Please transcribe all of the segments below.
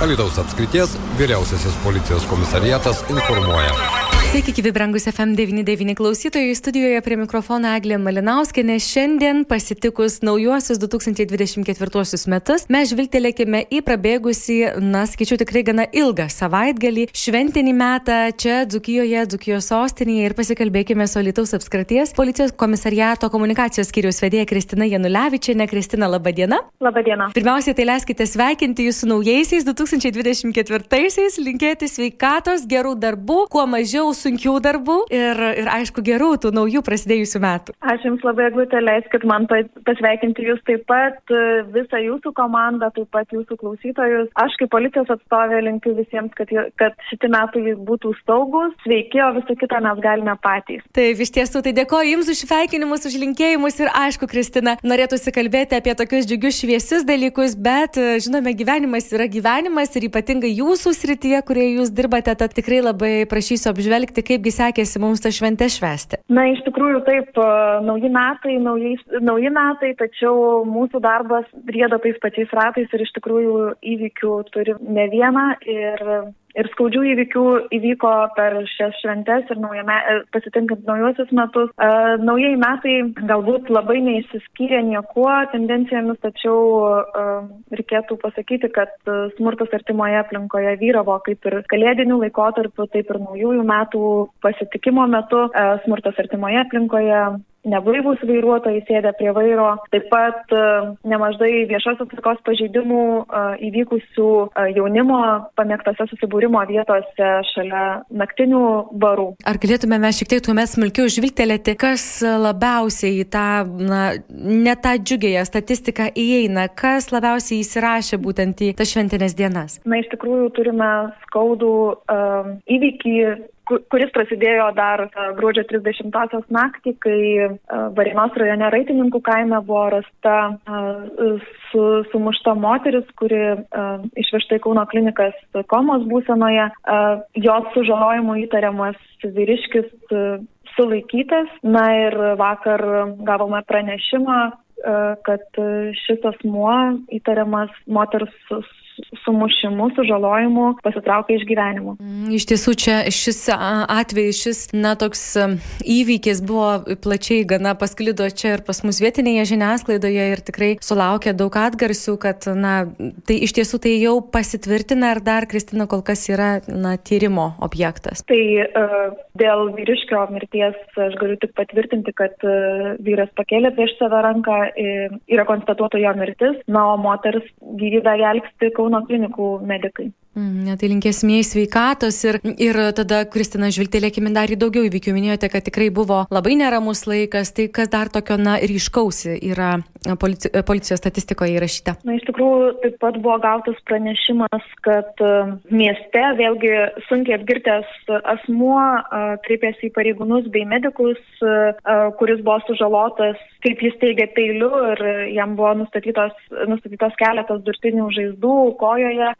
Alitaus apskrities vyriausiasis policijos komisariatas informuoja. Sveiki, gyvi brangus FM99 klausytojai. Studijoje prie mikrofono Eglė Malinauskinė. Šiandien pasitikus naujuosius 2024 metus, mes žvilgtelėkime į prabėgusį, na, skaičiu tikrai gana ilgą savaitgalį, šventinį metą čia Dzukijoje, Dzukijos sostinėje ir pasikalbėkime su Alitaus apskrities policijos komisariato komunikacijos skyrius vedėja Kristina Janulevičiane. Kristina, laba diena. Labą dieną. Pirmiausiai, tai leiskite sveikinti jūsų naujaisiais 2024-aisiais, linkėti sveikatos, gerų darbų, kuo mažiau sunkių darbų ir, ir aišku, gerų tų naujų prasidėjusių metų. Ačiū Jums labai, Eglutė, leiskit man pasveikinti Jūs taip pat, visą Jūsų komandą, taip pat Jūsų klausytojus. Aš kaip policijos atstovė linkiu visiems, kad, kad šitie metai būtų saugus, sveiki, o visą kitą mes galime patys. Taip, iš tiesų, tai dėkoju Jums už sveikinimus, už linkėjimus ir aišku, Kristina, norėtųsi kalbėti apie tokius džiugius šviesius dalykus, bet žinome, gyvenimas yra gyvenimas ir ypatingai Jūsų srityje, kurioje Jūs dirbate, tad tikrai labai prašysiu apžvelgti apžvelgti, kaipgi sekėsi mums tą šventę švęsti? Na, iš tikrųjų taip, nauji metai, naujai, nauji metai, tačiau mūsų darbas rieda tais pačiais ratais ir iš tikrųjų įvykių turi ne vieną ir ir skaudžių įvykių įvyko per šias šventes ir naujame, e, pasitinkant naujosius metus. E, naujieji metai galbūt labai neįsiskyrė niekuo tendencijomis, tačiau e, reikėtų pasakyti, kad smurtas artimoje aplinkoje vyravo kaip ir kalėdinių laikotarpių, taip ir naujųjų metų pasitikimo metu. E, smurtas artimoje aplinkoje neblaivūs vairuotojai sėdė prie vairo, taip pat e, nemažai viešosios tvarkos pažeidimų e, įvykusių e, jaunimo pamėgtose susibūrimo vietose šalia naktinių barų. Ar galėtume mes šiek tiek tuomet smulkiau žvilgtelėti, kas labiausiai į tą, na, ne tą džiugėją statistiką įeina, kas labiausiai įsirašė būtent į tas šventinės dienas? Na, iš tikrųjų turime skaudų um, įvykį kuris prasidėjo dar gruodžio 30-osios naktį, kai Varinos rajone Raitininkų kaime buvo rasta su, sumušta moteris, kuri išvežta į Kauno klinikas komos būsenoje. Jos sužalojimu įtariamas vyriškis sulaikytas. Na ir vakar gavome pranešimą, kad šis asmuo įtariamas moters sumušimu, sužalojimu pasitraukė iš gyvenimo. Mm, iš tiesų, čia šis atvejis, šis, na, toks įvykis buvo plačiai gana pasklido čia ir pas mus vietinėje žiniasklaidoje ir tikrai sulaukė daug atgarsių, kad, na, tai iš tiesų tai jau pasitvirtina ar dar, Kristina, kol kas yra, na, tyrimo objektas. Tai uh, dėl vyriškio mirties aš galiu tik patvirtinti, kad uh, vyras pakėlė prieš save ranką, uh, yra konstatuota jo mirtis, na, o moters gyvybę gelbsti kol Kauno klinikų medikai. Mm, tai linkėsime į sveikatos ir, ir tada, Kristina, žvilgtelėkime dar į daugiau įvykių. Minėjote, kad tikrai buvo labai neramus laikas. Tai kas dar tokio, na, ryškausi yra polici policijos statistikoje įrašyta? Na, iš tikrųjų, taip pat buvo gautas pranešimas, kad mieste vėlgi sunkiai apgirtęs asmuo kreipėsi į pareigūnus bei medikus, kuris buvo sužalotas, kaip jis teigia, peiliu ir jam buvo nustatytos, nustatytos keletas durtinių žaizdų kojoje.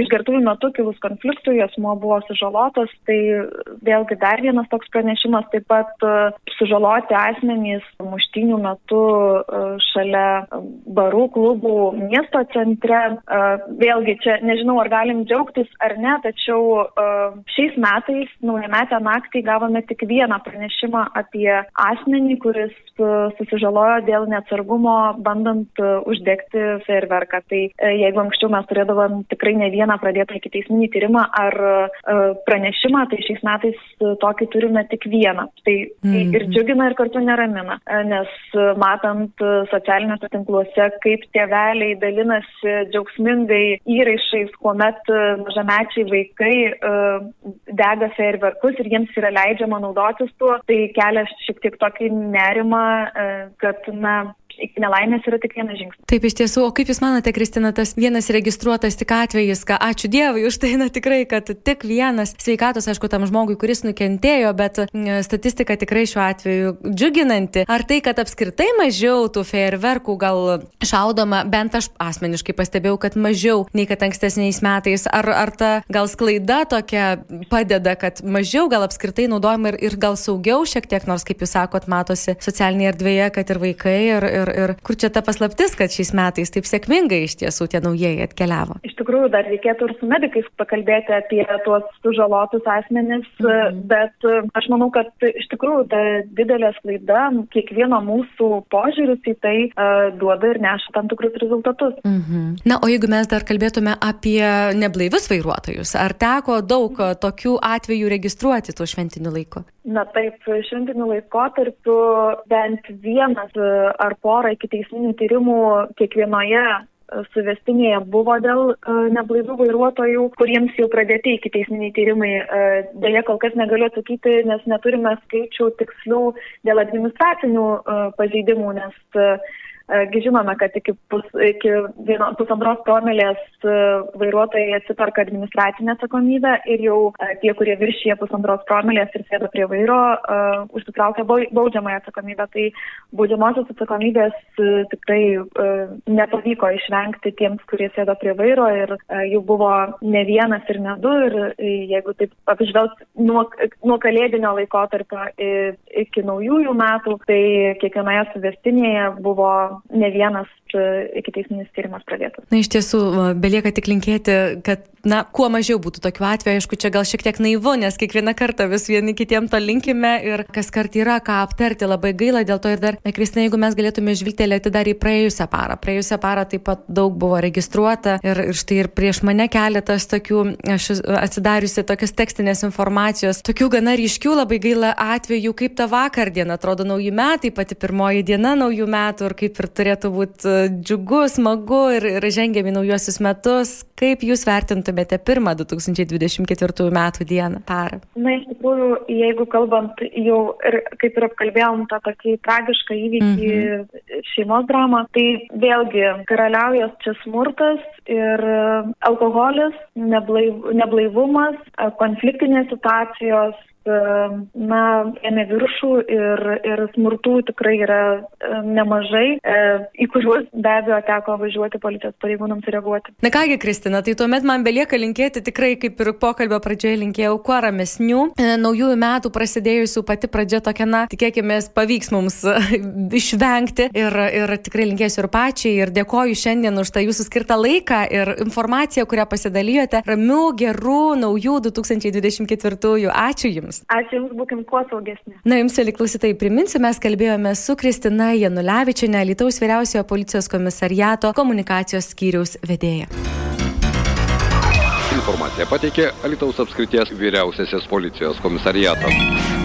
Išgir patirtųjų metu kilus konfliktui asmuo buvo sužalotas, tai vėlgi dar vienas toks pranešimas, taip pat e, sužaloti asmenys muštinių metu e, šalia barų klubų miesto centre. E, vėlgi čia nežinau, ar galim džiaugtis ar ne, tačiau šiais metais, naujametę naktį, gavome tik vieną pranešimą apie asmenį, kuris susižalojo dėl neatsargumo, bandant uždegti fejerverką. Tai jeigu anksčiau mes turėdavom tikrai ne vieną pranešimą, pradėtą iki teisminį tyrimą ar e, pranešimą, tai šiais metais e, tokį turime tik vieną. Tai mm. ir džiugina, ir kartu neramina, e, nes matant socialiniuose tinkluose, kaip tėveliai dalinasi džiaugsmingai įrašais, kuomet mažamečiai vaikai dega fejerverkus ir jiems yra leidžiama naudotis tuo, tai kelia šiek tiek tokį nerimą, kad, na, iki nelaimės yra tik vienas žingsnis. Taip, iš tiesų, o kaip Jūs manote, Kristina, tas vienas registruotas tik atvejis, ką ačiū Dievui už tai, na tikrai, kad tik vienas sveikatos, aišku, tam žmogui, kuris nukentėjo, bet statistika tikrai šiuo atveju džiuginanti. Ar tai, kad apskritai mažiau tų fejerverkų gal šaudoma, bent aš asmeniškai pastebėjau, kad mažiau nei kad ankstesniais metais, ar, ar ta gal sklaida tokia padeda, kad mažiau gal apskritai naudojama ir, ir gal saugiau šiek tiek, nors kaip Jūs sakot, matosi socialinėje erdvėje, kad ir vaikai, ir, ir, ir, ir kur čia ta paslaptis, kad šiais metais taip sėkmingai iš tiesų tie naujieji atkeliavo? Iš tikrųjų, dar reikėtų ir su medikais pakalbėti apie tuos sužalotus asmenis, mhm. bet aš manau, kad iš tikrųjų ta didelė klaida, kiekvieno mūsų požiūris į tai uh, duoda ir neša tam tikrus rezultatus. Mhm. Na, o jeigu mes dar kalbėtume apie neblaivius vairuotojus, ar teko daug tokių atvejų registruoti tuo šventiniu laiku? Na taip, šventiniu laikotarpiu bent vienas ar pora iki teisminių tyrimų kiekvienoje suvestinėje buvo dėl uh, neblaivių vairuotojų, kuriems jau pradėti iki teisminiai tyrimai. Uh, Deja, kol kas negaliu atsakyti, nes neturime skaičių tikslių dėl administracinių pažeidimų, nes uh, Žinome, kad iki, pus, iki vieno, pusantros promilės vairuotojai atsiperka administracinę atsakomybę ir jau tie, kurie viršyje pusantros promilės ir sėda prie vairo, uh, užsitraukia baudžiamąją atsakomybę. Tai baudžiamosios atsakomybės uh, tikrai uh, nepavyko išvengti tiems, kurie sėda prie vairo ir uh, jų buvo ne vienas ir ne du. Ir jeigu taip apžvelgt nuo, nuo kalėdinio laikotarpio iki naujųjų metų, tai kiekvienoje suvestinėje buvo ne vienas iki teisminis tyrimas pradėtas. Na, iš tiesų, belieka tik linkėti, kad, na, kuo mažiau būtų tokių atvejų, aišku, čia gal šiek tiek naivu, nes kiekvieną kartą vis vieni kitiem to linkime ir kas kart yra ką aptarti, labai gaila, dėl to ir dar, na, Kristina, jeigu mes galėtume žvilgtelėti dar į praėjusią parą. Praėjusią parą taip pat daug buvo registruota ir, ir štai ir prieš mane keletas tokių, aš atsidariusi tokias tekstinės informacijos, tokių gana ryškių, labai gaila atvejų, kaip ta vakar diena atrodo nauji metai, pati pirmoji diena naujų metų ir kaip ir turėtų būti džiugu, smagu ir, ir žengiam į naujuosius metus. Kaip Jūs vertintumėte pirmą 2024 metų dieną, parą? Na, iš tikrųjų, jeigu kalbant jau ir kaip ir apkalbėjom tą tokį tragišką įvykį mm -hmm. šeimos dramą, tai vėlgi karaliaujas čia smurtas ir alkoholis, neblaiv, neblaivumas, konfliktinės situacijos, na, ėmė viršų ir, ir smurtų tikrai yra nemažai, e, į kuriuos be abejo teko važiuoti policijos pareigūnams reaguoti. Na kągi, Kristina, tai tuomet man belieka linkėti tikrai, kaip ir pokalbio pradžioje linkėjau, kuo ramesnių, e, naujųjų metų prasidėjusių pati pradžia tokia, na, tikėkime, pavyks mums išvengti ir, ir tikrai linkėsiu ir pačiai ir dėkoju šiandien už tą jūsų skirtą laiką ir informaciją, kurią pasidalijote. Ramių, gerų, naujų 2024. Ačiū Jums. Ačiū Jums, būkim kuo saugesni. Na, Jums, liklausytai, priminsiu, mes kalbėjome su Kristina Janulevičinė, Lietuvos vyriausiojo policijos komisariato komunikacijos skyriaus vedėja. Informaciją pateikė Alitaus apskrities vyriausiasis policijos komisariatas.